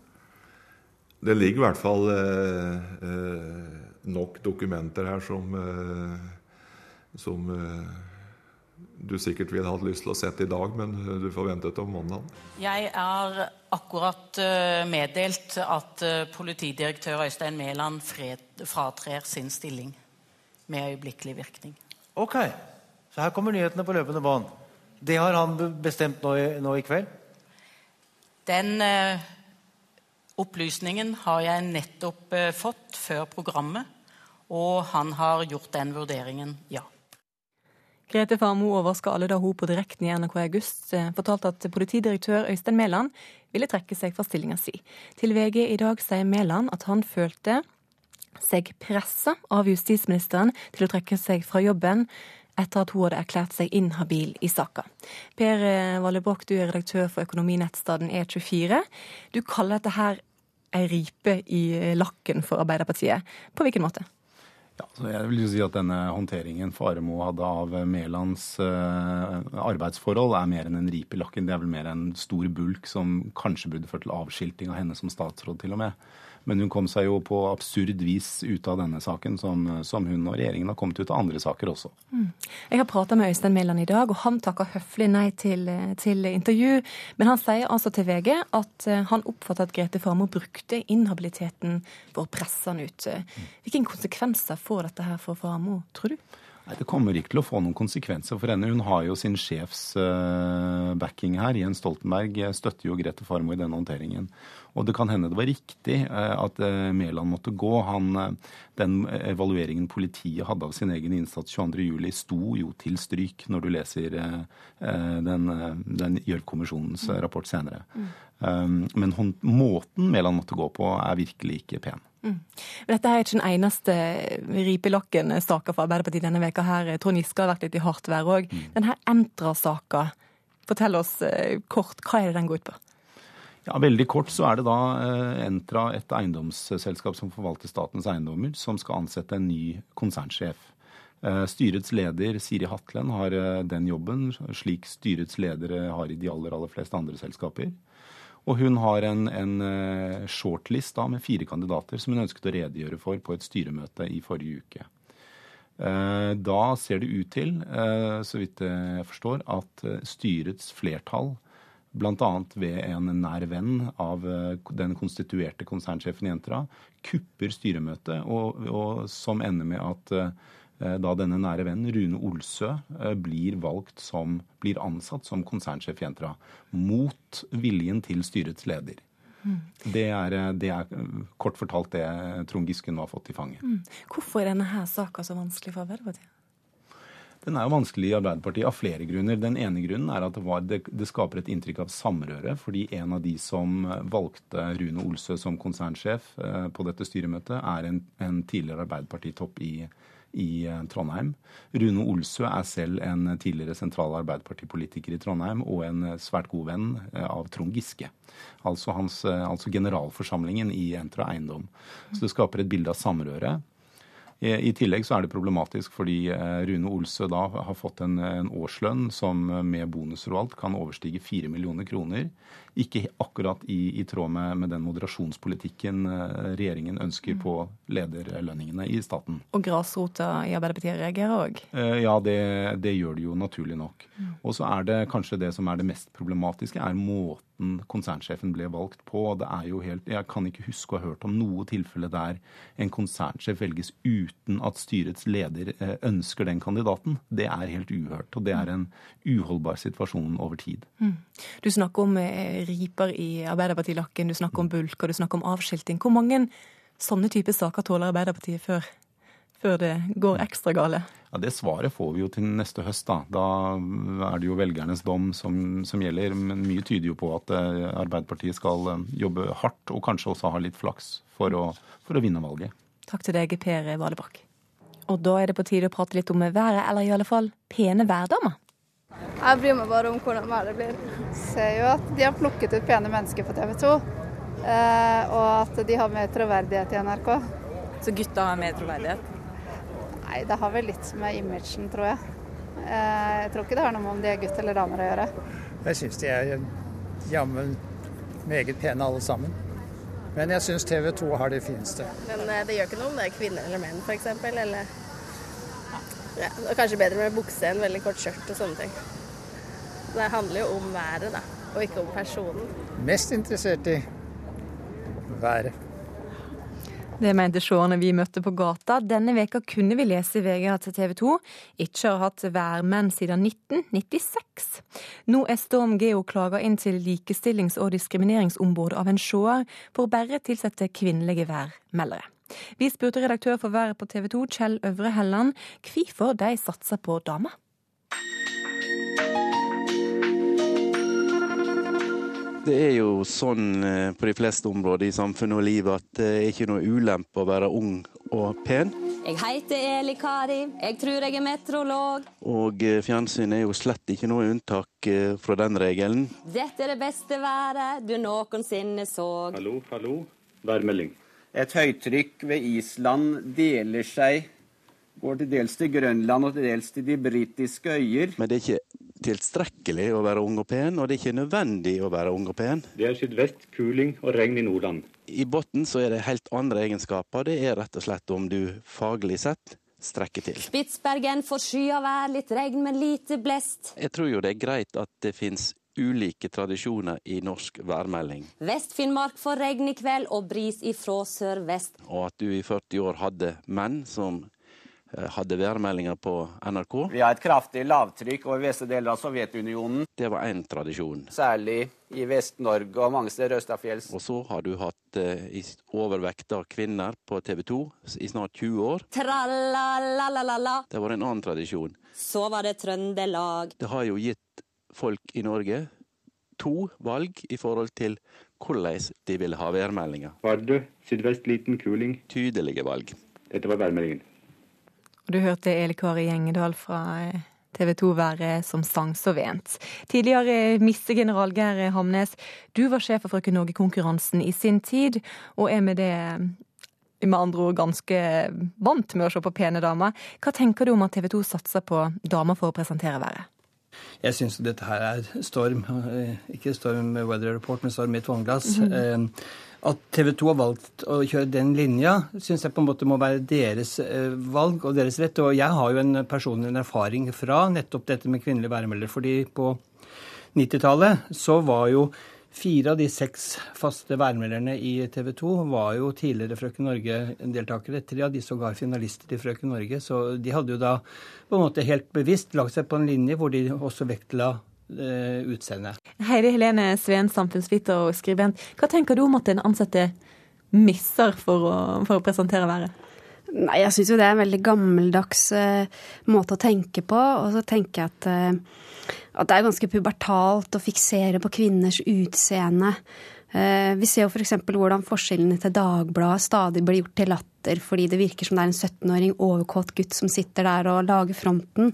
S9: Det ligger i hvert fall eh, eh, nok dokumenter her som, eh, som eh, du sikkert ville hatt lyst til å sette i dag, men du får vente til om mandag.
S14: Jeg er akkurat uh, meddelt at uh, politidirektør Øystein Mæland fratrer sin stilling med øyeblikkelig virkning.
S15: Ok, så her kommer nyhetene på løpende bånd. Det har han bestemt nå i, nå i kveld?
S14: Den eh, opplysningen har jeg nettopp fått før programmet, og han har gjort den vurderingen, ja.
S1: Grete Farmo overskale da hun på direkten i NRK i August eh, fortalte at politidirektør Øystein Mæland ville trekke seg fra stillinga si. Til VG i dag sier Mæland at han følte seg pressa av justisministeren til å trekke seg fra jobben etter at hun hadde erklært seg inhabil i saka. Per eh, Valle Broch, du er redaktør for økonominettstaden E24. Du kaller dette her ei ripe i lakken for Arbeiderpartiet. På hvilken måte?
S16: Ja, jeg vil jo si at Denne håndteringen Faremo hadde av Mælands uh, arbeidsforhold, er mer enn en rip i lakken. Det er vel mer en stor bulk som kanskje burde ført til avskilting av henne som statsråd, til og med. Men hun kom seg jo på absurd vis ut av denne saken, som, som hun og regjeringen har kommet ut av andre saker også. Mm.
S1: Jeg har prata med Øystein Mæland i dag, og han takker høflig nei til, til, intervju. Men han sier altså til VG at eh, han oppfatter at Grete Farmo brukte inhabiliteten for å presse han ut. Hvilke konsekvenser får dette her for Farmo, tror du?
S16: Nei, Det kommer ikke til å få noen konsekvenser for henne. Hun har jo sin sjefs uh, backing her. Jens Stoltenberg støtter jo Grete Farmo i denne håndteringen. Og det kan hende det var riktig uh, at uh, Mæland måtte gå. Han, den evalueringen politiet hadde av sin egen innsats 22.07, sto jo til stryk når du leser den, den Gjørv-kommisjonens rapport senere. Mm. Um, men måten Mæland måtte gå på, er virkelig ikke pen. Mm.
S1: Dette er ikke den eneste ripelokken-saka for Arbeiderpartiet denne veka her. Trond Giske har vært litt i hardt vær òg. Mm. Denne Entra-saka, fortell oss eh, kort, hva er det den går ut på?
S16: Ja, Veldig kort så er det da eh, Entra, et eiendomsselskap som forvalter statens eiendommer, som skal ansette en ny konsernsjef. Eh, styrets leder Siri Hatlen har den jobben, slik styrets ledere har i de aller, aller fleste andre selskaper. Og hun har en, en eh, shortlist da, med fire kandidater som hun ønsket å redegjøre for på et styremøte i forrige uke. Eh, da ser det ut til, eh, så vidt jeg forstår, at styrets flertall, bl.a. ved en nær venn av den konstituerte konsernsjefen i Entra, kupper styremøtet, og, og som ender med at Eh, da denne nære vennen, Rune Olsø, eh, blir valgt som, blir ansatt som konsernsjef i Entra. Mot viljen til styrets leder. Mm. Det, er, eh, det, er, kort fortalt det Trond Giske nå har fått i fanget. Mm.
S1: Hvorfor er denne saka så vanskelig for Arbeiderpartiet?
S16: Den er jo vanskelig i Arbeiderpartiet av flere grunner. Den ene grunnen er at det, var, det, det, skaper et inntrykk av samrøre, fordi en av de som valgte Rune Olsø som konsernsjef eh, på dette styremøtet, er en, en tidligere Arbeiderpartitopp i, i eh, Trondheim. Rune Olsø er selv en tidligere sentral Arbeiderpartipolitiker i Trondheim og en eh, svært god venn eh, av Trond Giske. Altså, hans, altså generalforsamlingen i Entra Eiendom. Så det skaper et bilde av samrøre. I tillegg så er det problematisk fordi Rune Olsø da har fått en, en årslønn som med bonuser og alt kan overstige 4 millioner kroner ikke akkurat i, i tråd med, med, den moderasjonspolitikken eh, regjeringen ønsker på lederlønningene i staten.
S1: Og grasrota i Arbeiderpartiet reagerer òg?
S16: Eh, ja, det, det, gjør det jo naturlig nok. Mm. Og så er det kanskje det som er det mest problematiske, er måten konsernsjefen ble valgt på. Det er jo helt, Jeg kan ikke huske å ha hørt om noe tilfelle der en konsernsjef velges uten at styrets leder eh, ønsker den kandidaten. Det er helt uhørt, og det er en uholdbar situasjon over tid. Mm.
S1: Du snakker om riper i Arbeiderpartilakken, du snakker om bulk og du snakker om avskilting. Hvor mange sånne typer saker tåler Arbeiderpartiet før, før det går ekstra gale?
S16: Ja, Det svaret får vi jo til neste høst. Da Da er det jo velgernes dom som, som gjelder. Men mye tyder jo på at eh, Arbeiderpartiet skal eh, jobbe hardt, og kanskje også ha litt flaks for å, for å vinne valget.
S1: Takk til deg, Per Valebakk. Og da er det på tide å prate litt om været, eller i alle fall pene værdamer.
S17: Jeg bryr meg bare om hvordan været blir. Ser jo at de har plukket ut pene mennesker på TV 2. Eh, og at de har mer troverdighet i NRK.
S18: Så gutta har mer troverdighet?
S17: Nei, det har vel litt med imagen, tror jeg. Eh, jeg tror ikke det har noe med om de er gutt eller damer å gjøre.
S19: Jeg syns de er jammen meget pene alle sammen. Men jeg syns TV 2 har de fineste.
S20: Men eh, det gjør ikke noe om det er kvinner eller menn, f.eks.? Eller ja, det er kanskje bedre med bukse enn veldig kort skjørt og sånne ting. Det handler jo om været, da, og ikke om personen.
S19: Mest interessert i været.
S1: Det mente seerne vi møtte på gata. Denne veka kunne vi lese i VG at TV 2 ikke har hatt værmenn siden 1996. Nå er Storm Geo klaga inn til Likestillings- og diskrimineringsombudet av en seer for bare tilsette kvinnelige værmeldere. Vi spurte redaktør for Været på TV 2, Kjell Øvre Helland, hvorfor de satser på damer.
S21: Det er jo sånn eh, på de fleste områder i samfunnet og livet at det er ikke noe ulempe å være ung og pen.
S22: Jeg heter Eli Kari, jeg tror jeg er meteorolog.
S21: Og eh, fjernsyn er jo slett ikke noe unntak eh, fra den regelen.
S22: Dette er det beste været du noensinne så.
S23: Hallo, hallo. Værmelding.
S24: Et høytrykk ved Island deler seg, går til dels til Grønland og til dels til de britiske øyer.
S21: Men det er ikke tilstrekkelig å være ung og pen, og det er ikke nødvendig å være ung og pen.
S23: Det er sydvest, kuling og regn i Nordland.
S21: I bunnen så er det helt andre egenskaper. Det er rett og slett om du faglig sett strekker til.
S22: Spitsbergen får skya vær, litt regn, men lite blest.
S21: Jeg tror jo det er greit at det finnes ulike tradisjoner i norsk værmelding.
S22: Vest-Finnmark får regn i kveld og bris ifra sørvest.
S21: Og at du i 40 år hadde menn som hadde værmeldinger på NRK.
S24: Vi har et kraftig lavtrykk over veste deler av Sovjetunionen.
S21: Det var én tradisjon.
S24: Særlig i Vest-Norge og mange steder østafjells.
S21: Og så har du hatt eh, overvekt av kvinner på TV 2 i snart 20 år.
S22: Tralalalala.
S21: Det var en annen tradisjon.
S22: Så var det Trøndelag.
S21: Det har jo gitt folk i Norge to valg i forhold til hvordan de ville ha værmeldinga.
S23: Vardø, sydvest liten kuling.
S21: Tydelige valg.
S23: Dette var værmeldingen.
S1: Og du hørte Eli Kari Gjengedal fra eh, TV 2-været som sang så vent. Tidligere missegeneral Geir Hamnes, du var sjef for Frøken Norge-konkurransen i sin tid, og er med det med andre ord ganske vant med å se på pene damer. Hva tenker du om at TV 2 satser på damer for å presentere været?
S25: Jeg syns dette her er storm. Eh, ikke storm Weather Report, men storm i et vannglass. Mm -hmm. At TV 2 har valgt å kjøre den linja, syns jeg på en måte må være deres eh, valg og deres rett. Og jeg har jo en personlig erfaring fra nettopp dette med kvinnelige værmelder. Fordi på 90-tallet så var jo Fire av de seks faste værmelderne i TV 2 var jo tidligere Frøken Norge-deltakere. Tre av de sågar finalister i Frøken Norge. Så de hadde jo da på en måte helt bevisst lagt seg på en linje hvor de også vektla eh, utseendet.
S1: Heidi Helene Sveen, samfunnsviter og skribent. Hva tenker du om at en ansatte misser for å, for å presentere været?
S26: Nei, jeg syns jo det er en veldig gammeldags uh, måte å tenke på. Og så tenker jeg at uh, at det er ganske pubertalt å fiksere på kvinners utseende. Uh, vi ser jo f.eks. For hvordan forskjellene til Dagbladet stadig blir gjort til latter fordi det virker som det er en 17-åring overkåt gutt som sitter der og lager fronten.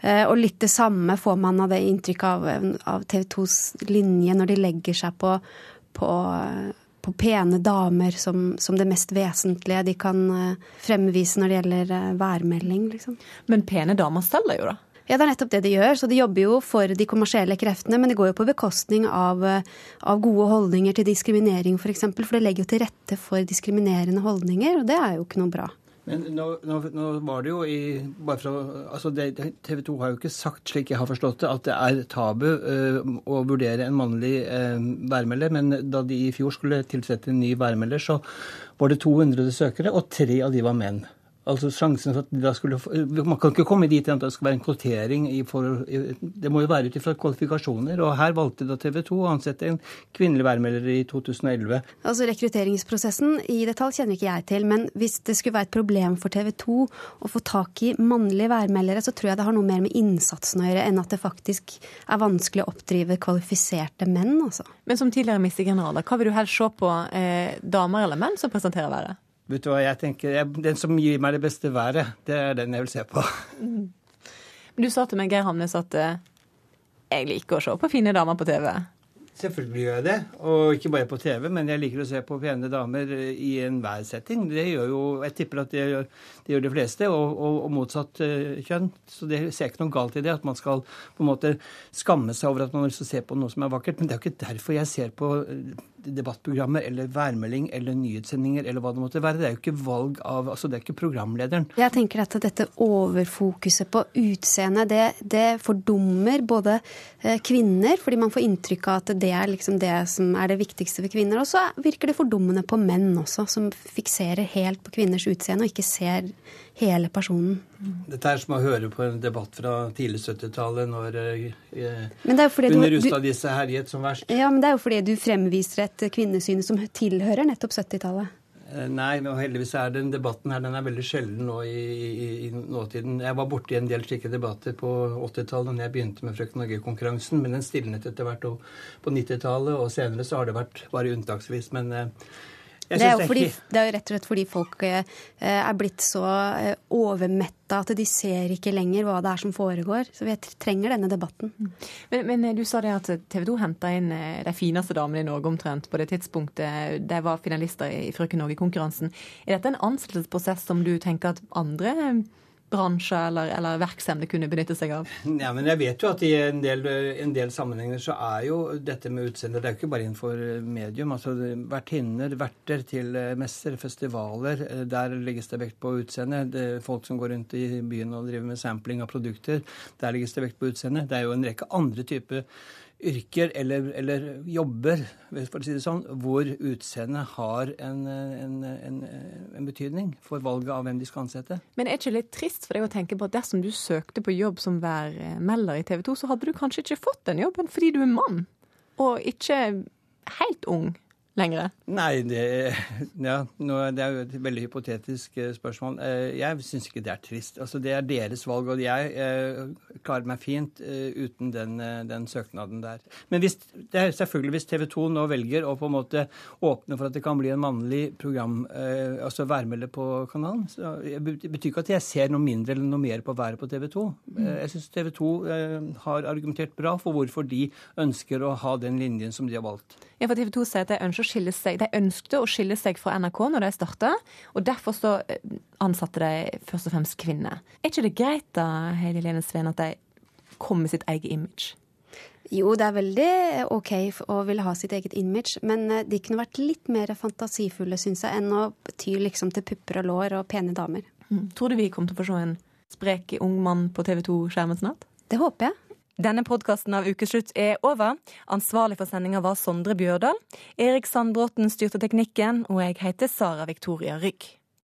S26: Eh, og litt det samme får man av det inntrykket av, av TV 2s linje når de legger seg på, på, på pene damer som, som, det mest vesentlige de kan uh, fremvise når det gjelder uh, værmelding, liksom.
S1: Men pene damer selger jo, da?
S26: Ja, det er nettopp det de gjør. Så de jobber jo for de kommersielle kreftene, men det går jo på bekostning av, av gode holdninger til diskriminering, f.eks. For, eksempel, for det legger jo til rette for diskriminerende holdninger, og det er jo ikke noe bra.
S25: Men nå, nå, nå, var det jo i bare fra, altså TV 2 har jo ikke sagt, slik jeg har forstått det, at det er tabu øh, å vurdere en mannlig øh, værmelder. Men da de i fjor skulle tilsette en ny værmelder, så var det 200 søkere, og tre av de var menn. Altså sjansen for at da skulle, Man kan ikke komme dit at det skal være en kvotering. I for, det må jo være ut ifra kvalifikasjoner. og Her valgte da TV 2 å ansette en kvinnelig værmelder i 2011.
S26: Altså Rekrutteringsprosessen i detalj kjenner ikke jeg til, men hvis det skulle være et problem for TV 2 å få tak i mannlige værmeldere, så tror jeg det har noe mer med innsatsen å gjøre enn at det faktisk er vanskelig å oppdrive kvalifiserte menn. altså.
S1: Men som tidligere missegeneraler, hva vil du helst se på, eh, damer eller menn som presenterer været?
S25: Vet du hva jeg tenker? Jeg, den som gir meg det beste været, det er den jeg vil se på.
S1: Mm. Du sa til meg, Geir Hamnes, at uh, jeg liker å se på fine damer på TV.
S25: Selvfølgelig gjør jeg det. Og ikke bare på TV, men jeg liker å se på pene damer i enhver setting. Det gjør jo Jeg tipper at det gjør, det gjør de fleste, og, og, og motsatt uh, kjønn. Så det ser ikke noe galt i det. At man skal på en måte skamme seg over at man å se på noe som er vakkert. Men det er jo ikke derfor jeg ser på debattprogrammer eller værmelding eller nyhetssendinger eller hva det måtte være. Det er jo ikke valg av Altså, det er ikke programlederen.
S26: Jeg tenker at dette overfokuset på utseende, det, det, fordummer både eh, kvinner, fordi man får inntrykk av at det er liksom det som er det viktigste for kvinner. Og så virker det fordummende på menn også, som fikserer helt på kvinners utseende og ikke ser hele personen.
S25: Dette er som å høre på en debatt fra tidlig 70-tallet, når eh, Gunnar Rustad disse herjet som verst.
S26: Ja, men det er jo fordi du fremviser et kvinnesyn som tilhører nettopp 70-tallet.
S25: Eh, nei, og heldigvis er den debatten her den er veldig sjelden nå i, i, i nåtiden. Jeg var borti en del slike debatter på 80-tallet da jeg begynte med Frøken Norge-konkurransen, men den stilnet etter hvert. På 90-tallet og senere så har det vært bare unntaksvis. Men eh,
S26: det er, fordi, det er, jo rett og slett fordi folk eh, er blitt så eh, overmetta at de ser ikke lenger hva det er som foregår. Så vi trenger denne debatten. Mm.
S1: Men, men du sa det at TV 2 henta inn eh, de fineste damene i Norge omtrent på det tidspunktet de var finalister i Frøken Norge-konkurransen. Er dette en ansettelsesprosess som du tenker at andre bransjer eller, eller virksomheter kunne benytte seg av?
S25: Ja, men Jeg vet jo at i en del, en del sammenhenger så er jo dette med utseende Det er jo ikke bare innenfor medium. altså Vertinner, verter til eh, messer, festivaler. Eh, der legges det vekt på utseende. Folk som går rundt i byen og driver med sampling av produkter. Der legges det vekt på utseende. Det er jo en rekke andre typer yrker eller, eller, jobber, for å si det sånn, hvor utseendet har en, en, en, en, betydning for valget av hvem de skal ansette.
S1: Men er det ikke litt trist for deg å tenke på at dersom du søkte på jobb som værmelder i TV 2, så hadde du kanskje ikke fått den jobben fordi du er mann, og ikke helt ung? Lenger?
S25: Nei, det, ja, det er jo et veldig hypotetisk eh, spørsmål. Eh, jeg syns ikke det er trist. Altså, Det er deres valg, og jeg eh, klarer meg fint uten den, den, søknaden der. Men hvis, det er selvfølgelig hvis TV 2 nå velger å på en måte åpne for at det kan bli en mannlig program, altså værmelde på kanalen, så det betyr ikke at jeg ser noe mindre eller noe mer på været på TV 2. Jeg syns TV 2 har argumentert bra for hvorfor de ønsker å ha den linjen som de har valgt.
S1: Ja, for TV 2 sier at de ønsker skille seg. De ønskte å skille seg fra NRK når de starta, og derfor så eh, ansatte de først og fremst kvinner. Er ikke det greit da, Heidi Lene Sveen, at de kom med sitt eget image?
S26: Jo, det er veldig OK å ville ha sitt eget image, men eh, de kunne vært litt mer fantasifulle, syns jeg, enn å ty liksom til pupper og lår og pene damer.
S1: Mm. Tror du vi kommer til å få se en sprek ung mann på TV 2-skjermen snart?
S26: Det håper jeg.
S1: Denne podkasten av Ukeslutt er over. Ansvarlig for sendinga var Sondre Bjørdal. Erik Sandbråten styrte teknikken, og jeg heter Sara Victoria Rygg.